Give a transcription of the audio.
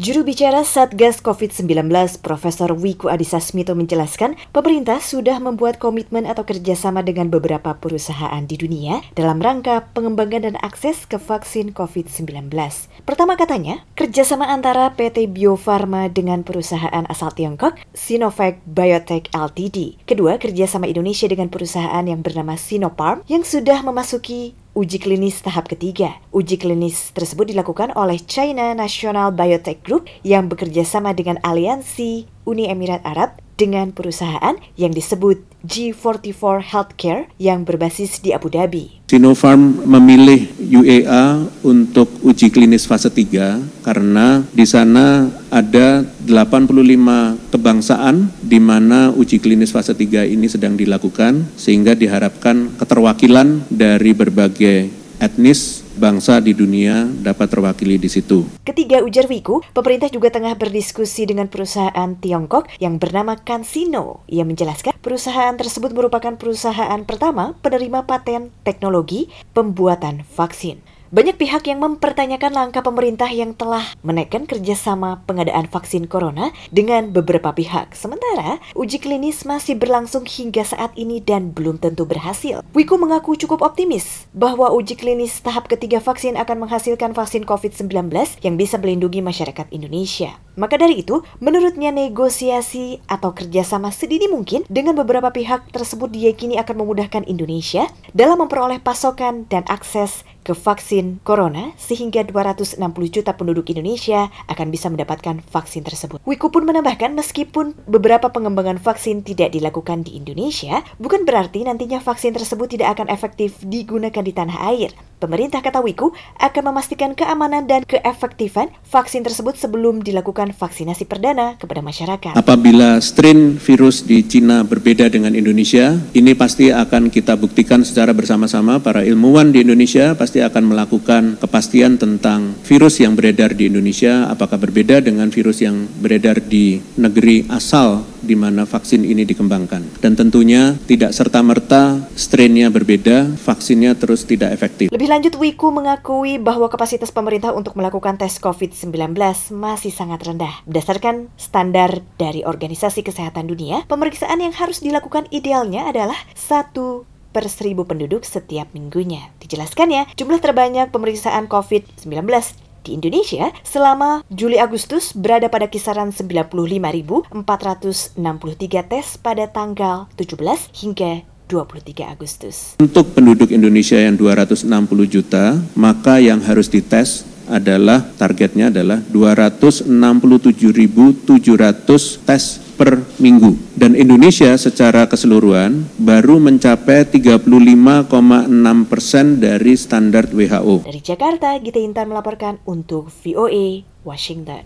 Juru bicara Satgas COVID-19 Profesor Wiku Adhisa Smito menjelaskan, pemerintah sudah membuat komitmen atau kerjasama dengan beberapa perusahaan di dunia dalam rangka pengembangan dan akses ke vaksin COVID-19. Pertama katanya, kerjasama antara PT Bio Farma dengan perusahaan asal Tiongkok, Sinovac Biotech Ltd. Kedua, kerjasama Indonesia dengan perusahaan yang bernama Sinopharm yang sudah memasuki uji klinis tahap ketiga. Uji klinis tersebut dilakukan oleh China National Biotech Group yang bekerja sama dengan aliansi Uni Emirat Arab dengan perusahaan yang disebut G44 Healthcare yang berbasis di Abu Dhabi. Sinopharm memilih UEA untuk uji klinis fase 3 karena di sana ada 85 kebangsaan di mana uji klinis fase 3 ini sedang dilakukan sehingga diharapkan keterwakilan dari berbagai etnis bangsa di dunia dapat terwakili di situ. Ketiga ujar Wiku, pemerintah juga tengah berdiskusi dengan perusahaan Tiongkok yang bernama CanSino. Ia menjelaskan perusahaan tersebut merupakan perusahaan pertama penerima paten teknologi pembuatan vaksin. Banyak pihak yang mempertanyakan langkah pemerintah yang telah menaikkan kerjasama pengadaan vaksin corona dengan beberapa pihak. Sementara, uji klinis masih berlangsung hingga saat ini dan belum tentu berhasil. Wiku mengaku cukup optimis bahwa uji klinis tahap ketiga vaksin akan menghasilkan vaksin COVID-19 yang bisa melindungi masyarakat Indonesia. Maka dari itu, menurutnya negosiasi atau kerjasama sedini mungkin dengan beberapa pihak tersebut diyakini akan memudahkan Indonesia dalam memperoleh pasokan dan akses ke vaksin corona sehingga 260 juta penduduk Indonesia akan bisa mendapatkan vaksin tersebut. Wiku pun menambahkan meskipun beberapa pengembangan vaksin tidak dilakukan di Indonesia, bukan berarti nantinya vaksin tersebut tidak akan efektif digunakan di tanah air. Pemerintah kata Wiku akan memastikan keamanan dan keefektifan vaksin tersebut sebelum dilakukan vaksinasi perdana kepada masyarakat. Apabila strain virus di Cina berbeda dengan Indonesia, ini pasti akan kita buktikan secara bersama-sama para ilmuwan di Indonesia pasti akan melakukan kepastian tentang virus yang beredar di Indonesia apakah berbeda dengan virus yang beredar di negeri asal di mana vaksin ini dikembangkan. Dan tentunya tidak serta-merta strainnya berbeda, vaksinnya terus tidak efektif. Lebih lanjut, Wiku mengakui bahwa kapasitas pemerintah untuk melakukan tes COVID-19 masih sangat rendah. Berdasarkan standar dari Organisasi Kesehatan Dunia, pemeriksaan yang harus dilakukan idealnya adalah satu per seribu penduduk setiap minggunya. Dijelaskannya, jumlah terbanyak pemeriksaan COVID-19 di Indonesia selama Juli-Agustus berada pada kisaran 95.463 tes pada tanggal 17 hingga 23 Agustus. Untuk penduduk Indonesia yang 260 juta, maka yang harus dites adalah targetnya adalah 267.700 tes per minggu. Dan Indonesia secara keseluruhan baru mencapai 35,6 persen dari standar WHO. Dari Jakarta, Gita Intan melaporkan untuk VOA Washington.